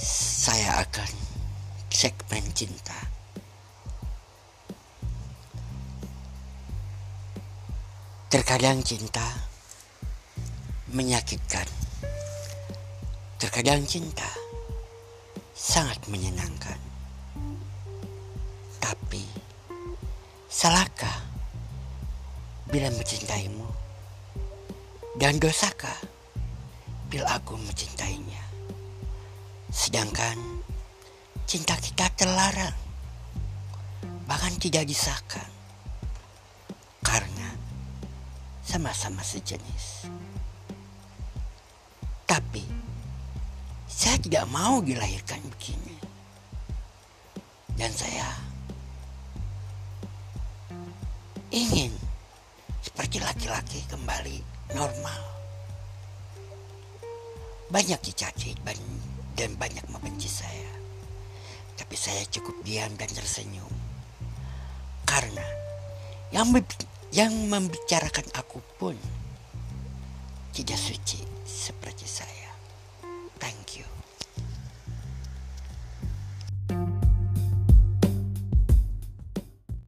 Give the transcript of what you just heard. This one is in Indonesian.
saya akan segmen cinta. Terkadang cinta menyakitkan. Terkadang cinta sangat menyenangkan. Tapi salahkah bila mencintaimu? Dan dosakah bila aku mencintainya? Sedangkan cinta kita terlarang, bahkan tidak disahkan, karena sama-sama sejenis. Tapi saya tidak mau dilahirkan begini, dan saya ingin seperti laki-laki kembali normal. Banyak dicaci dan banyak membenci saya. Tapi saya cukup diam dan tersenyum. Karena yang yang membicarakan aku pun tidak suci seperti saya.